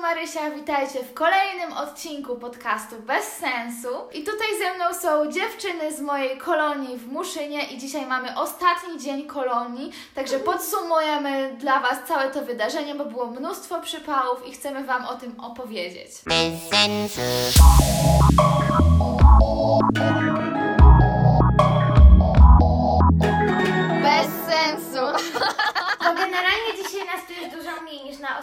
Marysia, witajcie w kolejnym odcinku podcastu Bez Sensu. I tutaj ze mną są dziewczyny z mojej kolonii w Muszynie i dzisiaj mamy ostatni dzień kolonii, także podsumujemy dla Was całe to wydarzenie, bo było mnóstwo przypałów i chcemy Wam o tym opowiedzieć. Bez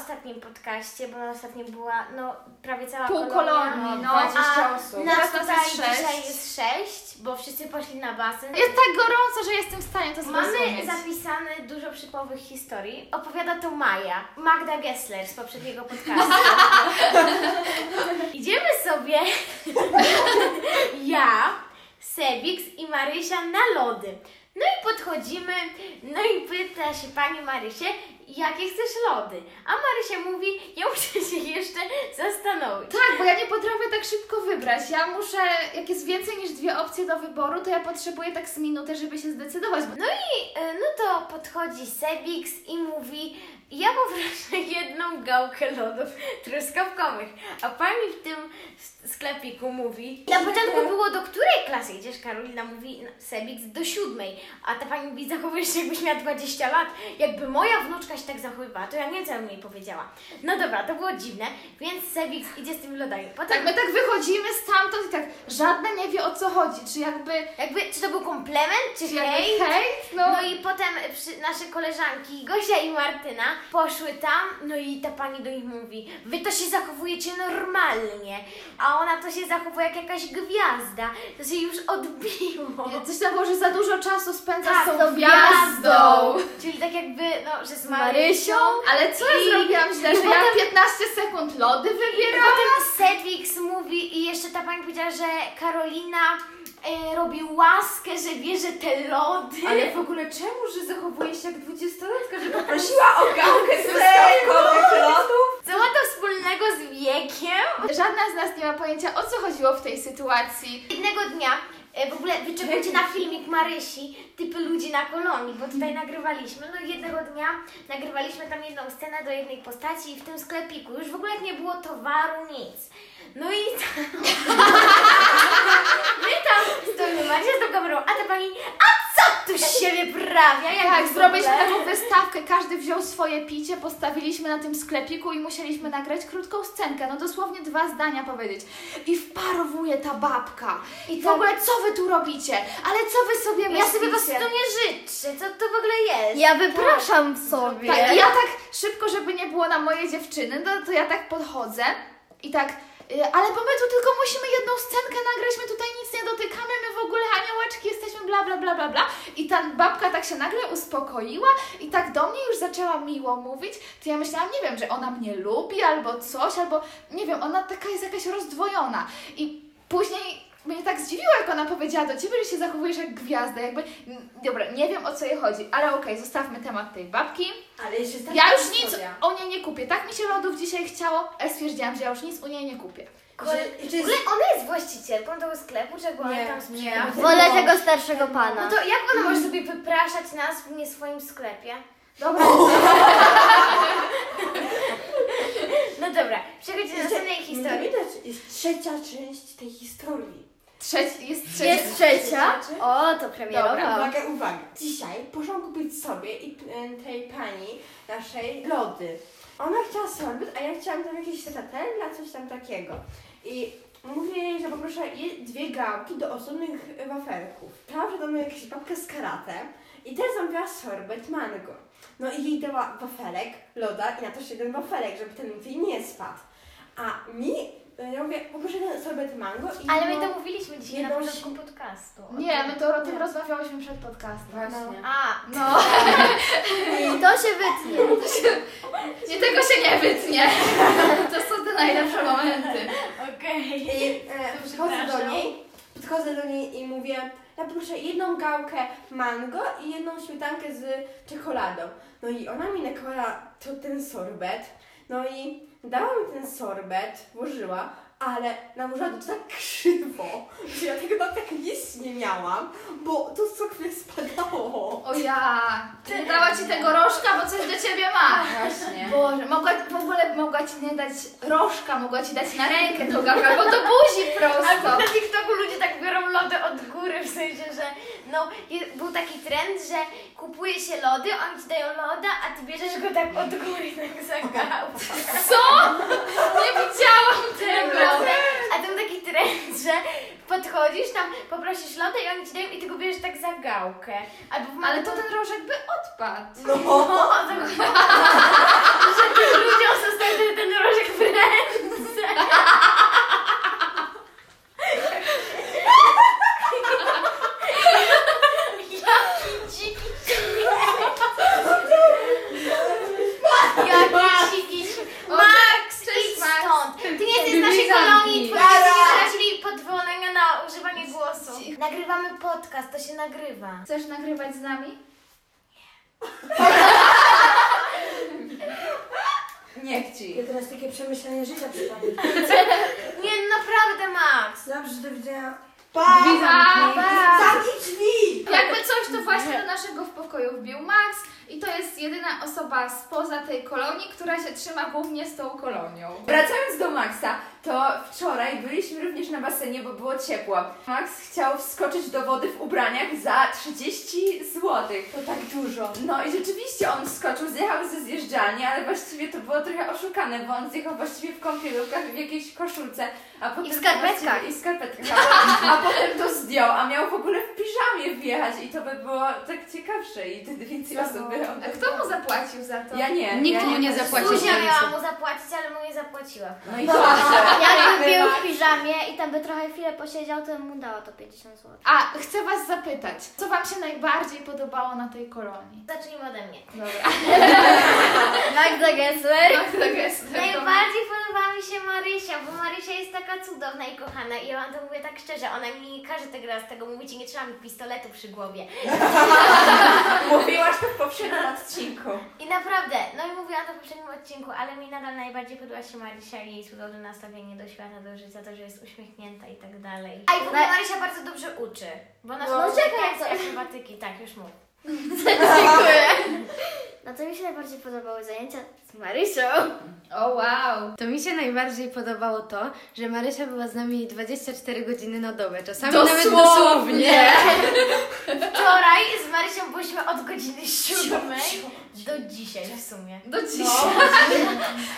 ostatnim podcaście, bo na ostatnim była no, prawie cała Pół kolonia. kolonii, no. 20 A osób. nas Teraz nas tutaj jest sześć. dzisiaj jest sześć, bo wszyscy poszli na basen. Jest tak gorąco, że jestem w stanie to Mamy zrozumieć. zapisane dużo przypowych historii. Opowiada to Maja, Magda Gessler z poprzedniego podcastu. Idziemy sobie ja, Sebix i Marysia na lody. No i podchodzimy, no i pyta się pani Marysie, jakie chcesz lody? A Marysia mówi, ja muszę się jeszcze zastanowić. Tak, bo ja nie potrafię tak szybko wybrać. Ja muszę, jak jest więcej niż dwie opcje do wyboru, to ja potrzebuję tak z minutę, żeby się zdecydować. No i e, no to podchodzi Sebix i mówi, ja poproszę jedną gałkę lodów truskawkowych. A pani w tym sklepiku mówi, na początku było do której klasy idziesz? Karolina mówi, Sebix do siódmej. A ta pani mówi, zachowujesz się jakbyś miała 20 lat. Jakby moja wnuczka się tak zachowywała, to ja nie wiem, co ja bym jej powiedziała. No dobra, to było dziwne, więc Sebix idzie z tymi lodami. Potem Tak, my tak wychodzimy stamtąd i tak żadna nie wie o co chodzi. Czy jakby, jakby, czy to był komplement, czy czy hejt? hejt? No, No i potem przy, nasze koleżanki Gosia i Martyna poszły tam, no i ta pani do nich mówi, wy to się zachowujecie normalnie, a ona to się zachowuje jak jakaś gwiazda, to się już odbiło. coś tam było, że za dużo czasu spędza Tak, z tą tą gwiazdą. Czyli tak jakby, no, że z Marysią. Ale co ja I- zrobiłam źle, że ja potem- 15 sekund lody wybierałam? potem Sedwix mówi i jeszcze ta pani powiedziała, że Karolina e, robi łaskę, że bierze te lody. Ale w ogóle czemu, że zachowuje się jak dwudziestolatka, że poprosiła o gałkę truskawkowych lodów? Co ma to wspólnego z wiekiem? Żadna z nas nie ma pojęcia o co chodziło w tej sytuacji. Jednego dnia, w ogóle wyczekujcie na filmik Marysi, typy ludzi na kolonii, bo tutaj nagrywaliśmy. No jednego dnia nagrywaliśmy tam jedną scenę do jednej postaci i w tym sklepiku już w ogóle nie było towaru, nic. No i my tam stoimy, Marysia z tą kamerą, a ta pani, a co tu z siebie prawia? Jak Tak, zrobiliśmy taką wystawkę, każdy wziął swoje picie, postawiliśmy na tym sklepiku i musieliśmy nagrać krótką scenkę, no dosłownie dwa zdania powiedzieć. I wparowuje ta babka. I w tak. ogóle co wy tu robicie? Ale co wy sobie Ja myślicie? sobie po prostu nie życzę, co to w ogóle jest? Ja wypraszam sobie. Tak, i ja tak szybko, żeby nie było na moje dziewczyny, no to ja tak podchodzę i tak, ale bo my tu tylko musimy jedną scenkę nagrać, my tutaj nic nie dotykamy, my w ogóle aniołeczki jesteśmy bla bla bla bla bla. I ta babka tak się nagle uspokoiła i tak do mnie już zaczęła miło mówić, to ja myślałam, nie wiem, że ona mnie lubi albo coś, albo nie wiem, ona taka jest jakaś rozdwojona. I później mnie tak zdziwiło, jak ona powiedziała do ciebie, że się zachowujesz jak gwiazda, jakby, dobra, nie wiem o co jej chodzi, ale okej, zostawmy temat tej babki. Ale jeszcze jest Ja już nic historia. o niej nie kupię. Tak mi się lodów dzisiaj chciało, ale stwierdziłam, że ja już nic u niej nie kupię. Że w ogóle ona jest właścicielką tego sklepu, czego ona Nie, tam nie. Wolę tego starszego pana. No to jak ona może sobie wypraszać nas w nie swoim sklepie? Dobra, No dobra, przechodźcie do następnej historii. Widać, jest trzecia część tej historii. Trzeci, jest trzecia. Jest trzecia? O, to premierowa. Uwaga, uwaga. Dzisiaj poszłam kupić sobie i tej pani naszej lody. Ona chciała sorbet, a ja chciałam tam jakieś satella, coś tam takiego. I mówię jej, że poproszę dwie gałki do osobnych wafelków. Tam przede mną jakaś babka z karate i też zamówiła sorbet mango. No i jej dała wafelek, loda i na to jeszcze jeden wafelek, żeby ten jej nie spadł. A mi, ja mówię, poproszę ten sorbet mango i Ale my to mówiliśmy dzisiaj na jedną początku podcastu. Nie, my to o tym rozmawiałyśmy przed podcastem. Właśnie. A, No, I to się wytnie. nie tego się nie wytnie. To są te najlepsze momenty. okej. I e, podchodzę do niej, podchodzę do niej i mówię, ja proszę jedną gałkę mango i jedną śmietankę z czekoladą. No i ona mi nakłada to, ten sorbet, no i dała mi ten sorbet, włożyła, ale na murzadu to tak krzywo, że ja tego tak nic nie miałam, bo to co chwilę spadało. O ja, nie dała ci tego rożka, bo coś do ciebie ma. Właśnie. Boże, mogła, w ogóle mogła ci nie dać rożka, mogła ci dać na rękę tą gałkę, albo do buzi prosto. na TikToku ludzie tak biorą lody od góry, w sensie, że no, był taki trend, że kupuje się lody, oni ci dają loda, a ty bierzesz go tak od góry, tak za gałkę. Co? Nie widziałam tego. A to był taki trend, że podchodzisz tam, poprosisz lodę i oni ci dają i ty go bierzesz tak za gałkę. Albo w Ale to ten rożek by odpadł. No, o to chodzi. że tym ludziom został ten, ten rożek w ręce. Jaki dziki Jaki dziki Max, Cześć, idź Max. stąd. Ty nie jesteś z naszej Drzwi kolonii, zamknij. twoi rodzice wyrazili pozwolenia na używanie głosu. Nagrywamy podcast, to się nagrywa. Chcesz nagrywać z nami? Niech ci. Ja teraz takie przemyślenie życia przypadło. Nie, naprawdę Max. Dobrze, do widzenia. Drzwi Pa, zamknij. pa. Zamknij drzwi! Jakby coś, to właśnie do naszego w pokoju wbił Max i to jest jedyna osoba spoza tej kolonii, która się trzyma głównie z tą kolonią. Wracając do Maxa, to wczoraj byliśmy również na basenie, bo było ciepło. Max chciał wskoczyć do wody w ubraniach za 30 zł. To tak dużo. No i rzeczywiście on wskoczył, zjechał ze zjeżdżalni, ale właściwie to było trochę oszukane, bo on zjechał właściwie w kąpielówkach, w jakiejś koszulce, a potem... I w skarpetkach. I w skarpetkach. A, potem to zdjął, a miał w ogóle piżamie wjechać i to by było tak ciekawsze i wtedy więcej osób by A kto mu zapłacił za to? Ja nie. Nikt ja mu nie zapłacił. Zuzia miała mu zapłacić, ale mu nie zapłaciła. No i dobrze. Jakby był w piżamie i tam by trochę chwilę posiedział, to bym mu dała to 50 zł. A, chcę was zapytać, co wam się najbardziej podobało na tej kolonii? Zacznijmy ode mnie. Dobra. Magda Gessler. Tak jest. Najbardziej podobała mi się Marysia, bo Marysia jest taka cudowna i kochana i ja wam to mówię tak szczerze, ona mi nie każe tego raz tego mówić i nie trzeba mi pistoletu przy głowie. Mówiłaś to w poprzednim odcinku. I naprawdę, no i mówiłam to w poprzednim odcinku, ale mi nadal najbardziej podoba się Marysia i jej cudowne nastawienie do świata, do życia, to, że jest uśmiechnięta i tak dalej. A i w ogóle Na- Marysia bardzo dobrze uczy, bo ona No, no, czekaj, z co- akrobatyki, tak, już mów. No to mi się najbardziej podobały zajęcia z Marysią. O wow. To mi się najbardziej podobało to, że Marysia była z nami 24 godziny na dobę, czasami Dosłownie. nawet dosłownie. Wczoraj z Marysią byliśmy od godziny siódmej do dzisiaj w sumie. Do dzisiaj.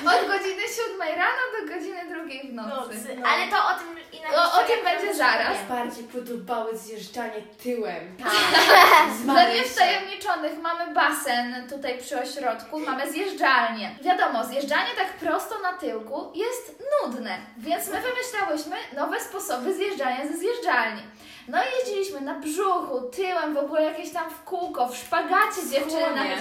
Od godziny siódmej rano do godziny drugiej w nocy. Nocy. Ale to o tym inaczej. O, o tym będzie zaraz. Bardziej podobały zjeżdżanie tyłem. Z Dla Marysią. niewtajemniczonych mamy basen tutaj przy ośrodku, mamy zjeżdżalnię. Wiadomo, zjeżdżanie tak prosto na tyłku jest nudne, więc my wymyślałyśmy nowe sposoby zjeżdżania ze zjeżdżalni. No i jeździliśmy na brzuchu, tyłem, w ogóle jakieś tam w kółko, w szpagacie dziewczyny nawet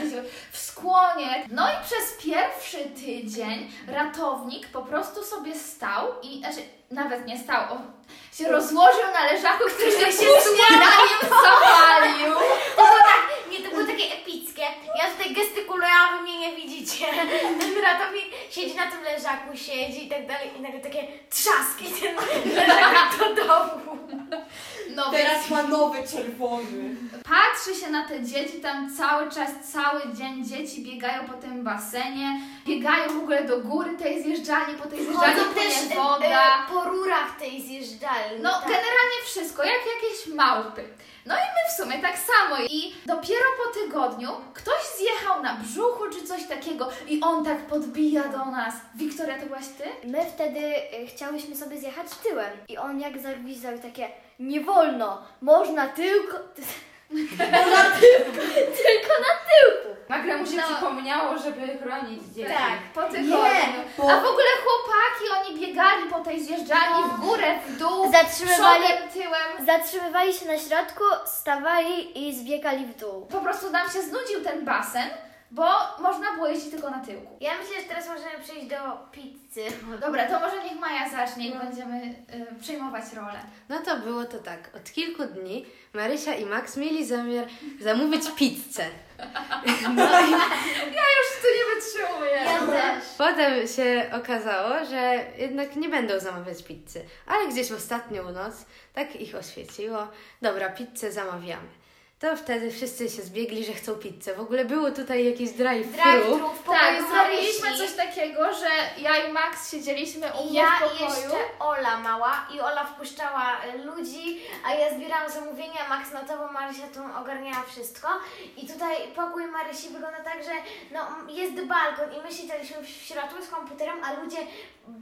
w skłonie. No i przez pierwszy tydzień ratownik po prostu sobie stał i, znaczy nawet nie stał, on się rozłożył na leżaku, który się później na nim zawalił. To tak, nie, to było takie epickie. Ja tutaj gestykuluję, a wy mnie nie widzicie. Ten ratownik siedzi na tym leżaku, siedzi i tak dalej i nagle takie trzaski ten leżak do domu. No Teraz ma nowy czerwony. patrzy się na te dzieci, tam cały czas, cały dzień dzieci biegają po tym basenie, biegają w ogóle do góry tej zjeżdżalni, po tej zjeżdżalni też płynie e, woda. e, po rurach tej zjeżdżalni. No tak. generalnie wszystko, jak jakieś małpy. No i my w sumie tak samo. I dopiero po tygodniu ktoś zjechał na brzuchu czy coś takiego i on tak podbija do nas. Wiktoria, to byłaś ty? My wtedy y, chciałyśmy sobie zjechać tyłem i on jak zagwizdał i takie nie wolno, można tylko... tylko na tyłku. Nagle mu się No. przypomniało, żeby chronić dzieci. Tak, po tygodniu. bo- A w ogóle chłopaki, oni biegali po tej zjeżdżalni w górę, w dół, Zatrzymywali- przodem, tyłem. Zatrzymywali się na środku, stawali i zbiegali w dół. Po prostu nam się znudził ten basen, bo można było jeździć tylko na tyłku. Ja myślę, że teraz możemy przejść do pizzy. Dobra, to może niech Maja zacznie i No. będziemy y, przejmować rolę. No to było to tak. Od kilku dni Marysia i Max mieli zamiar zamówić pizzę. Już tu nie wytrzymuję. Ja też. Potem się okazało, że jednak nie będą zamawiać pizzy, ale gdzieś w ostatnią noc tak ich oświeciło. Dobra, pizzę zamawiamy. To wtedy wszyscy się zbiegli, że chcą pizzę. W ogóle było tutaj jakieś drive-thru. Drive-thru w Tak, pokoju zrobiliśmy Marysi. coś takiego, że ja i Max siedzieliśmy u I mnie ja w i pokoju. jeszcze Ola mała i Ola wpuszczała ludzi, a ja zbierałam zamówienia, Max notowo, Marysia tu ogarniała wszystko. I tutaj pokój Marysi wygląda tak, że no, jest balkon i my siedzieliśmy w środku z komputerem, a ludzie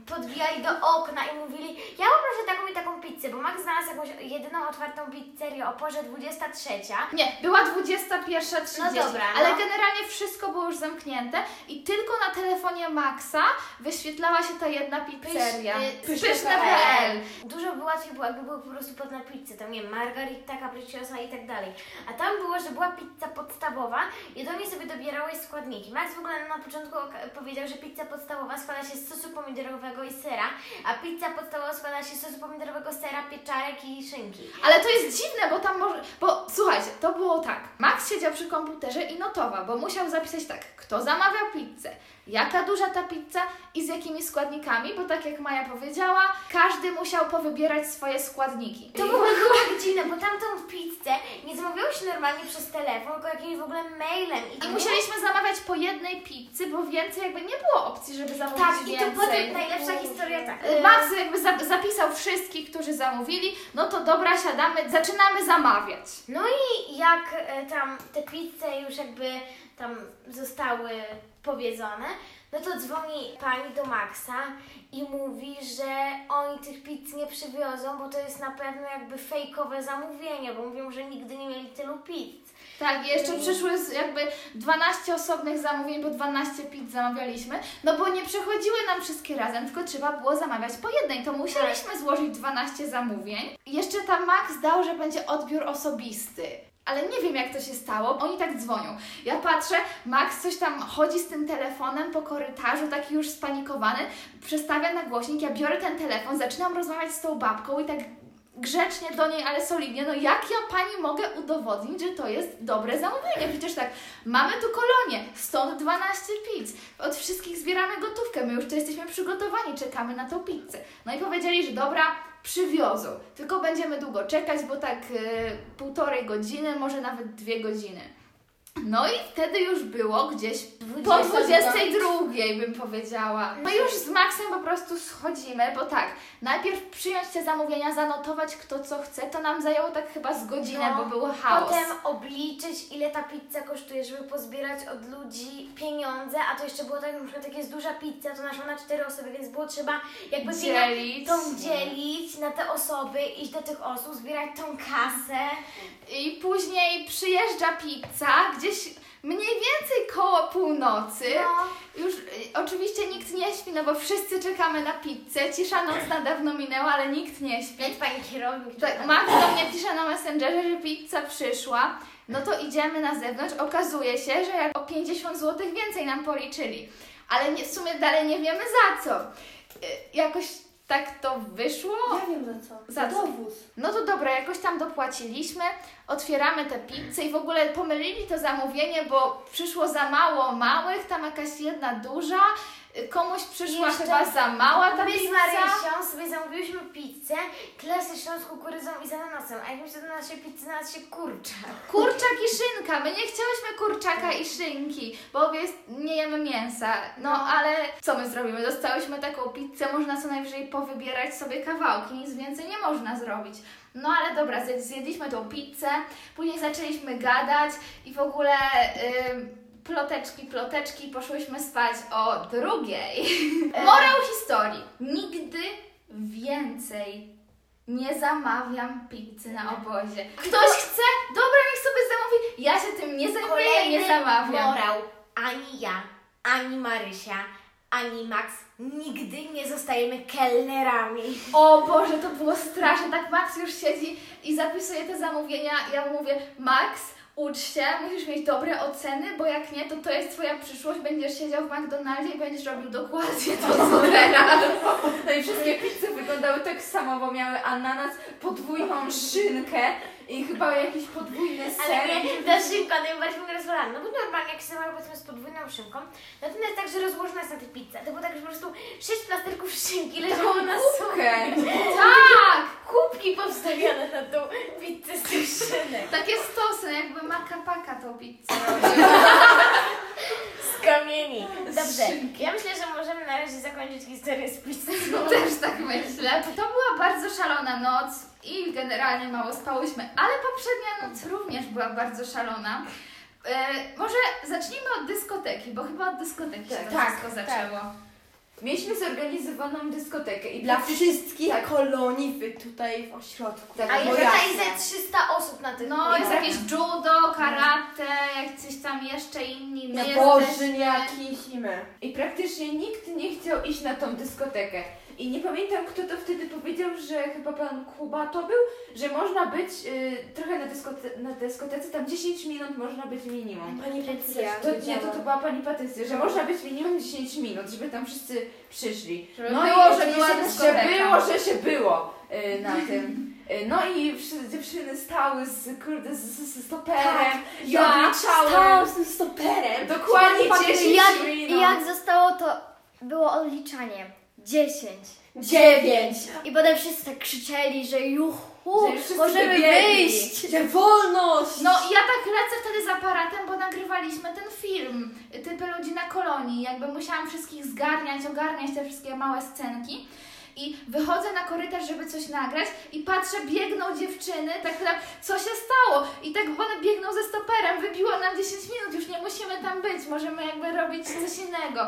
podbijali do okna i mówili ja poproszę taką i taką pizzę, bo Max znalazł jakąś jedyną otwartą pizzerię o porze 23. Nie, była 21.30, No dobra, ale no. generalnie wszystko było już zamknięte i tylko na telefonie Maxa wyświetlała się ta jedna pizzeria. Pysz- Pyszne.pl. Dużo by łatwiej było, jakby były po prostu podne pizzy, tam nie wiem, margarita, capricciosa i tak dalej. A tam było, że była pizza podstawowa i do niej sobie dobierałeś składniki. Max w ogóle na początku powiedział, że pizza podstawowa składa się z sosu pomidorowego i sera, a pizza podstawowa składa się z sosu pomidorowego, sera, pieczarek i szynki. Ale to jest dziwne, bo tam może. Bo słuchajcie, to było tak. Max siedział przy komputerze i notował, bo musiał zapisać tak, kto zamawia pizzę, jaka duża ta pizza i z jakimi składnikami, bo tak jak Maja powiedziała, każdy musiał powybierać swoje składniki. To było tak dziwne, bo tamtą pizzę nie zamawiało się normalnie przez telefon, tylko jakimś w ogóle mailem. I musieliśmy zamawiać po jednej pizzy, bo więcej jakby nie było opcji, żeby zamówić Tak, i więcej. to potem najlepsza historia tak. Y, Max jakby za- zapisał wszystkich, którzy zamówili, no to dobra, siadamy, zaczynamy zamawiać. No i jak e, tam te pizze już jakby tam zostały powiedzone, no to dzwoni pani do Maxa i mówi, że oni tych pizz nie przywiozą, bo to jest na pewno jakby fejkowe zamówienie, bo mówią, że nigdy nie mieli tylu pizz. Tak, jeszcze przyszły z- jakby 12 osobnych zamówień, bo 12 pizz zamawialiśmy, no bo nie przechodziły nam wszystkie razem, tylko trzeba było zamawiać po jednej, to musieliśmy złożyć 12 zamówień. Jeszcze tam Max dał, że będzie odbiór osobisty. Ale nie wiem jak to się stało, oni tak dzwonią. Ja patrzę, Max coś tam chodzi z tym telefonem po korytarzu, taki już spanikowany, przestawia na głośnik, ja biorę ten telefon, zaczynam rozmawiać z tą babką i tak grzecznie do niej, ale solidnie, no jak ja pani mogę udowodnić, że to jest dobre zamówienie? Przecież tak, mamy tu kolonię, stąd 12 pizz, od wszystkich zbieramy gotówkę, my już tu jesteśmy przygotowani, czekamy na tą pizzę. No i powiedzieli, że dobra, przywiozą, tylko będziemy długo czekać, bo tak e, półtorej godziny, może nawet dwie godziny. No i wtedy już było gdzieś po 22 bym powiedziała. No już z Maxem po prostu schodzimy, bo tak, najpierw przyjąć te zamówienia, zanotować kto co chce, to nam zajęło tak chyba z godzinę, No, bo było chaos. Potem obliczyć, ile ta pizza kosztuje, żeby pozbierać od ludzi pieniądze, a to jeszcze było tak, że na przykład jak jest duża pizza, to naszła na cztery osoby, więc było trzeba jakby dzielić. tą dzielić na te osoby, iść do tych osób, zbierać tą kasę. I później przyjeżdża pizza, gdzieś mniej więcej koło północy. No. Już y, oczywiście nikt nie śpi, no bo wszyscy czekamy na pizzę. Cisza nocna dawno minęła, ale nikt nie śpi. Nawet pani kierownik. Tak, Max do mnie pisze na Messengerze, że pizza przyszła. No to idziemy na zewnątrz. Okazuje się, że jak o 50 zł więcej nam policzyli. Ale nie, w sumie dalej nie wiemy za co. Y, Jakoś tak to wyszło. Ja wiem za co. Za dowóz. No to dobra, jakoś tam dopłaciliśmy, otwieramy te pizze i w ogóle pomylili to zamówienie, bo przyszło za mało małych, tam jakaś jedna duża, komuś przyszła Jeszcze chyba za mała ta My z pizza. Marysią sobie zamówiłyśmy pizzę, klasyczną z kukurydzą i z ananasem, a jakimś do naszej pizzy znalazł się kurczak. Kurczak i szynka. My nie chciałyśmy kurczaka i szynki, bo obie nie jemy mięsa. No, No. ale co my zrobimy? Dostałyśmy taką pizzę, można co najwyżej powybierać sobie kawałki, nic więcej nie można zrobić. No ale dobra, zje- zjedliśmy tą pizzę, później zaczęliśmy gadać i w ogóle ym, ploteczki, ploteczki, poszłyśmy spać o drugiej. Morał historii. Nigdy więcej nie zamawiam pizzy na obozie. Ktoś chce? Dobra, niech sobie zamówi. Ja się tym nie zajmuję, Kolejny nie zamawiam. morał. Ani ja, ani Marysia, ani Max nigdy nie zostajemy kelnerami. O Boże, to było straszne. Tak Max już siedzi i zapisuje te zamówienia. Ja mówię, Max, ucz się, musisz mieć dobre oceny, bo jak nie, to to jest twoja przyszłość, będziesz siedział w McDonaldzie i będziesz robił dokładnie to, co teraz. No i wszystkie pizze wyglądały tak samo, bo miały ananas, podwójną szynkę i chyba jakiś podwójny ser. Ale nie, ta szynka najbardziej mnie rozwalała. No bo normalnie jak się zamawiał powiedzmy z podwójną szynką, no to jest tak, że rozłożona jest na tej pizzy. To było tak, że po prostu sześć plasterków szynki leżało na kubkę. Tak! kubki powstawione na tą pizzę z tych szynek. Takie stosy, jakby maka paka tą pizzę. Kamieni. Dobrze, ja myślę, że możemy na razie zakończyć historię z pizzą. No też tak myślę. To była bardzo szalona noc i generalnie mało spałyśmy, ale poprzednia noc również była bardzo szalona. E, może zacznijmy od dyskoteki, bo chyba od dyskoteki się to Tak, wszystko zaczęło. Mieliśmy zorganizowaną dyskotekę i Dla dla wszystkich Tak. kolonii wy tutaj w ośrodku. Tak, A jest tutaj ze 300 osób na tym. No, jest jakieś judo, karate, jakieś tam jeszcze inni. My jesteśmy- jakiś i my. I praktycznie nikt nie chciał iść na tą dyskotekę. I nie pamiętam, kto to wtedy powiedział, że chyba pan Kuba to był, że można być y, trochę na, dyskote- na dyskotece, tam 10 minut można być minimum. Pani Patrycja To, nie, to, to była pani Patrycja, że można być minimum 10 minut, żeby tam wszyscy przyszli. Żeby no było, i że była że było, że się było y, na tym. Y, No i wszyscy dziewczyny stały z, kurde, z, z, z stoperem i Ja odliczały. stałam z tym stoperem. Dokładnie Pani 10 I jak, minut. Jak zostało, to było odliczanie. 10. Dziewięć. I potem wszyscy tak krzyczeli, że Że wszyscy możemy wybiegli. wyjść. Że wolność! No i ja tak lecę wtedy z aparatem, bo nagrywaliśmy ten film, typy ludzi na kolonii. Jakby musiałam wszystkich zgarniać, ogarniać te wszystkie małe scenki. I wychodzę na korytarz, żeby coś nagrać i patrzę, biegną dziewczyny, tak pytam, co się stało? I tak one biegną ze stoperem, wybiło nam 10 minut, już nie musimy tam być, możemy jakby robić coś innego.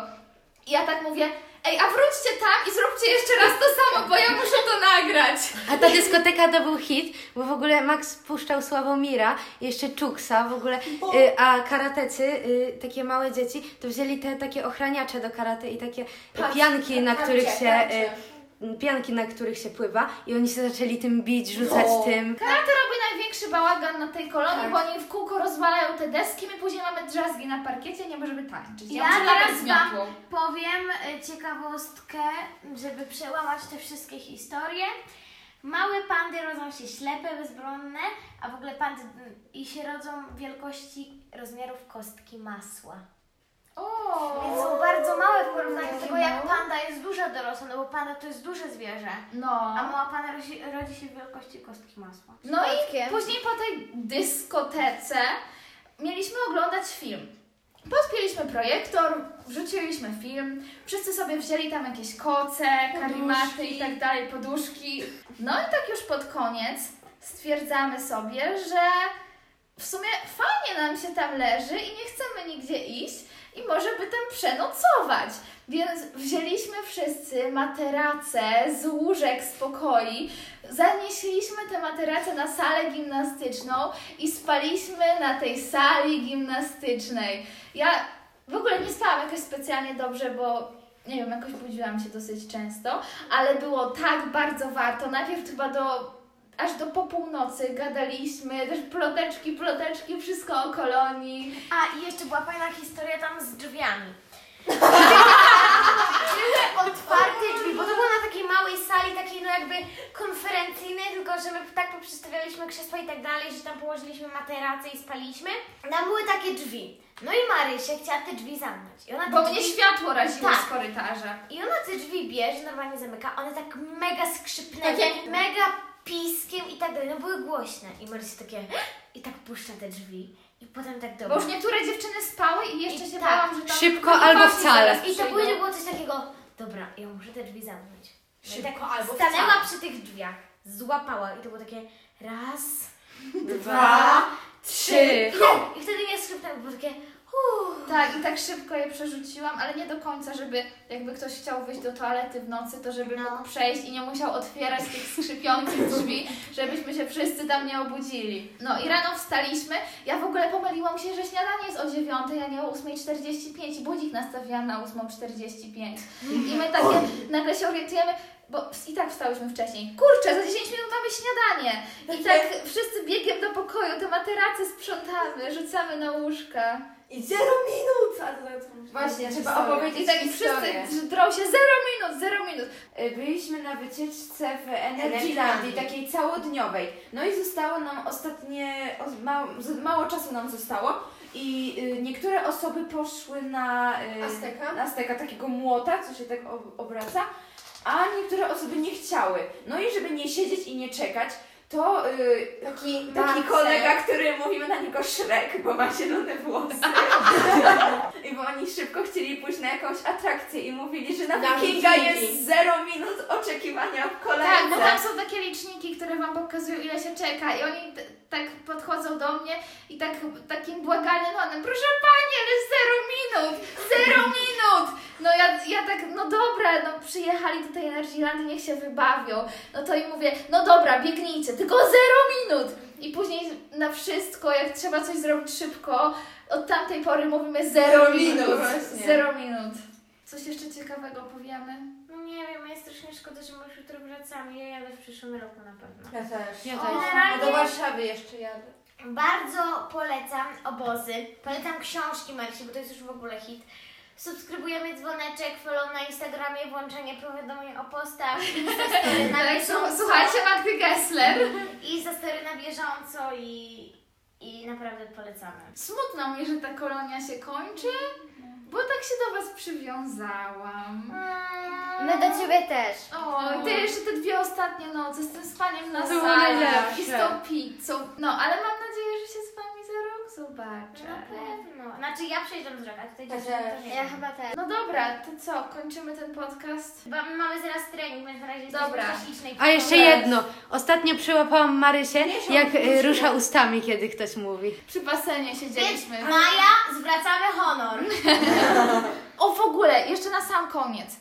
I ja tak mówię, ej, a wróćcie tam i zróbcie jeszcze raz to samo, bo ja muszę to nagrać. A ta dyskoteka to był hit, bo w ogóle Max puszczał Sławomira, jeszcze Czuksa w ogóle, y, a karatecy, y, takie małe dzieci, to wzięli te takie ochraniacze do karate i takie pianki, na których się... Y, pianki, na których się pływa i oni się zaczęli tym bić, rzucać O. tym. Karate największy bałagan na tej kolonii, Tak. bo oni w kółko rozwalają te deski, my później mamy drzazgi na parkiecie, nie możemy tańczyć. Ja latać teraz wam powiem e, ciekawostkę, żeby przełamać te wszystkie historie. Małe pandy rodzą się ślepe, bezbronne, a w ogóle pandy i się rodzą wielkości rozmiarów kostki masła. Więc są bardzo małe w porównaniu do tego, jak panda jest duża dorosła, no bo panda to jest duże zwierzę. no. A mała panda rodzi, rodzi się w wielkości kostki masła. No i później po tej dyskotece mieliśmy oglądać film. Podpięliśmy projektor, wrzuciliśmy film, wszyscy sobie wzięli tam jakieś koce, karimaty i tak dalej, poduszki. No i tak już pod koniec stwierdzamy sobie, że w sumie fajnie nam się tam leży i nie chcemy nigdzie iść i może by tam przenocować. Więc wzięliśmy wszyscy materace z łóżek z pokoi, zanieśliśmy te materace na salę gimnastyczną i spaliśmy na tej sali gimnastycznej. Ja w ogóle nie spałam jakoś specjalnie dobrze, bo nie wiem, jakoś budziłam się dosyć często, ale było tak bardzo warto. Najpierw chyba do aż do po północy gadaliśmy, też ploteczki, ploteczki, wszystko o kolonii. A i jeszcze była fajna historia tam z drzwiami. Były otwarte drzwi, bo to było na takiej małej sali, takiej no jakby konferencyjnej, tylko że my tak poprzestawialiśmy krzesła i tak dalej, że tam położyliśmy materace i spaliśmy. Tam były takie drzwi. No i Marysia chciała te drzwi zamknąć. I ona te Bo drzwi... mnie światło raziło Tak. z korytarza. I ona te drzwi bierze, normalnie zamyka, one tak mega skrzypnęły, Takie- mega piskiem i tak dalej, no były głośne. I Marysia takie i tak puszcza te drzwi. I potem tak Bo dobra. już niektóre dziewczyny spały i jeszcze I się tak. bałam, że tam Szybko albo wcale. I to przyjdą. później było coś takiego, dobra, ja muszę te drzwi zamknąć. No i Szybko tak albo stanęła wcale. przy tych drzwiach, złapała i to było takie raz, Dwa, trzy. i, tak, i wtedy nie skrzypnęło, było takie. Tak, i tak szybko je przerzuciłam, ale nie do końca, żeby jakby ktoś chciał wyjść do toalety w nocy, to żeby No. mógł przejść i nie musiał otwierać tych skrzypiących drzwi, żebyśmy się wszyscy tam nie obudzili. No i rano wstaliśmy. Ja w ogóle pomyliłam się, że śniadanie jest o 9, a nie o 8.45 i budzik nastawiłam na 8.45. I my takie nagle się orientujemy, bo i tak wstałyśmy wcześniej. Kurczę, za 10 minut mamy śniadanie. I tak wszyscy biegiem do pokoju, te materace sprzątamy, rzucamy na łóżka. I zero minut! A to, to, to, Właśnie, trzeba opowiedzieć I tak historię. wszyscy drą się 0 minut, 0 minut. Y, Byliśmy na wycieczce w Energylandii, Energylandii. takiej całodniowej. No i zostało nam ostatnie, o- mało, z- mało czasu nam zostało i y, niektóre osoby poszły na y, Azteka? na Azteka, takiego młota, co się tak ob- obraca, a niektóre osoby nie chciały. No i żeby nie siedzieć i nie czekać, to y, Taki, taki Marcel. kolega, który mówimy na niego Shrek, bo ma zielone włosy. I bo oni szybko chcieli pójść na jakąś atrakcję i mówili, że na Na Wikinga Wikingi. jest 0 minut oczekiwania w kolejce. Tak, bo tam są takie liczniki, które wam pokazują ile się czeka i oni t- tak podchodzą do mnie i tak takim błagalnym tonem, proszę Pani, ale 0 minut, 0 minut! No ja, ja tak, no dobra, no przyjechali do tej Energylandii, niech się wybawią. No to im mówię, no dobra, biegnijcie, tylko 0 minut! I później na wszystko, jak trzeba coś zrobić szybko, od tamtej pory mówimy 0 minut. Właśnie. 0 minut. Coś jeszcze ciekawego powiemy? No nie wiem, jest strasznie szkoda, że my już jutro wracamy. Ja jadę w przyszłym roku na pewno. Ja też. Ja O, też. A do Warszawy jeszcze jadę. Bardzo polecam obozy. Polecam książki Marci, bo to jest już w ogóle hit. Subskrybujemy dzwoneczek, follow na Instagramie, włączenie powiadomień o postach, Instastory na Tak, bieżąco. Słuchajcie Magdy Gessler. I Instastory na bieżąco i, i naprawdę polecamy. Smutno mi, że ta kolonia się kończy, bo tak się do Was przywiązałam. My do ciebie też. O, te jeszcze te dwie ostatnie noce z tym spaniem na sali i z tą pizzą. No, ale mam nadzieję, że się z Wami rok Na zobaczę. pewno. Znaczy ja przyjeżdżam z roka, tutaj Ja dziewczyny też. to nie Ja wiem. chyba też. No dobra, to co, kończymy ten podcast? My mamy zaraz trening, więc na razie Dobra. jesteśmy A jeszcze jedno. Ostatnio przyłapałam Marysię, jak y, rusza ustami, kiedy ktoś mówi. Przy basenie Więc siedzieliśmy. Maja, zwracamy honor. O, w ogóle, jeszcze na sam koniec.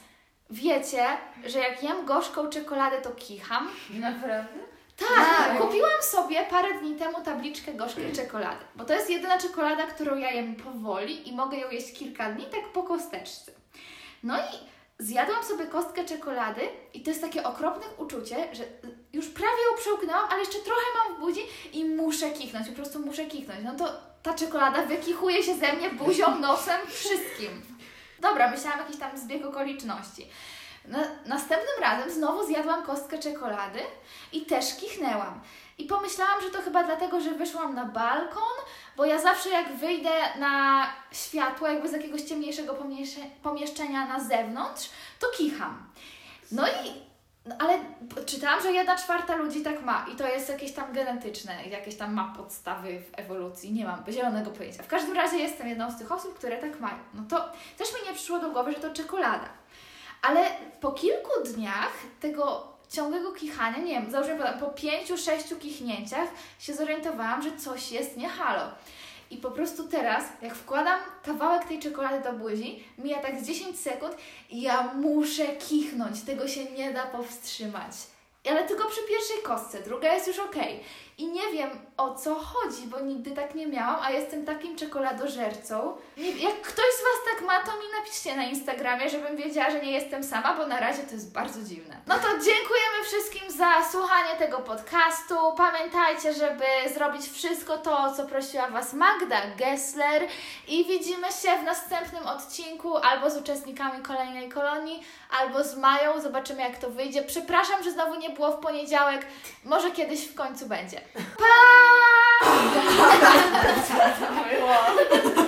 Wiecie, że jak jem gorzką czekoladę, to kicham? Naprawdę? Tak, kupiłam sobie parę dni temu tabliczkę gorzkiej czekolady, bo to jest jedyna czekolada, którą ja jem powoli i mogę ją jeść kilka dni, tak po kosteczce. No i zjadłam sobie kostkę czekolady i to jest takie okropne uczucie, że już prawie ją przełknęłam, ale jeszcze trochę mam w budzi i muszę kichnąć, po prostu muszę kichnąć. No to ta czekolada wykichuje się ze mnie buzią, nosem, wszystkim. Dobra, myślałam jakiś tam zbieg okoliczności. Na, następnym razem znowu zjadłam kostkę czekolady i też kichnęłam. I pomyślałam, że to chyba dlatego, że wyszłam na balkon, bo ja zawsze jak wyjdę na światło, jakby z jakiegoś ciemniejszego pomieszczenia, na zewnątrz, to kicham. No i no ale czytałam, że jedna czwarta ludzi tak ma i to jest jakieś tam genetyczne, jakieś tam ma podstawy w ewolucji, nie mam zielonego pojęcia. W każdym razie jestem jedną z tych osób, które tak mają. No to też mi nie przyszło do głowy, że to czekolada. Ale po kilku dniach tego ciągłego kichania, nie wiem, załóżmy po- pięciu, sześciu kichnięciach się zorientowałam, że coś jest nie halo. I po prostu teraz, jak wkładam kawałek tej czekolady do buzi, mija tak z 10 sekund i ja muszę kichnąć. Tego się nie da powstrzymać. Ale tylko przy pierwszej kostce, druga jest już okej. I nie wiem o co chodzi, bo nigdy tak nie miałam, a jestem takim czekoladożercą. Jak ktoś z Was tak ma, to mi napiszcie na Instagramie, żebym wiedziała, że nie jestem sama, bo na razie to jest bardzo dziwne. No to dziękujemy wszystkim za słuchanie tego podcastu. Pamiętajcie, żeby zrobić wszystko to, o co prosiła Was Magda Gessler i widzimy się w następnym odcinku albo z uczestnikami kolejnej kolonii, albo z Mają. Zobaczymy, jak to wyjdzie. Przepraszam, że znowu nie było w poniedziałek. Może kiedyś w końcu będzie. Pa!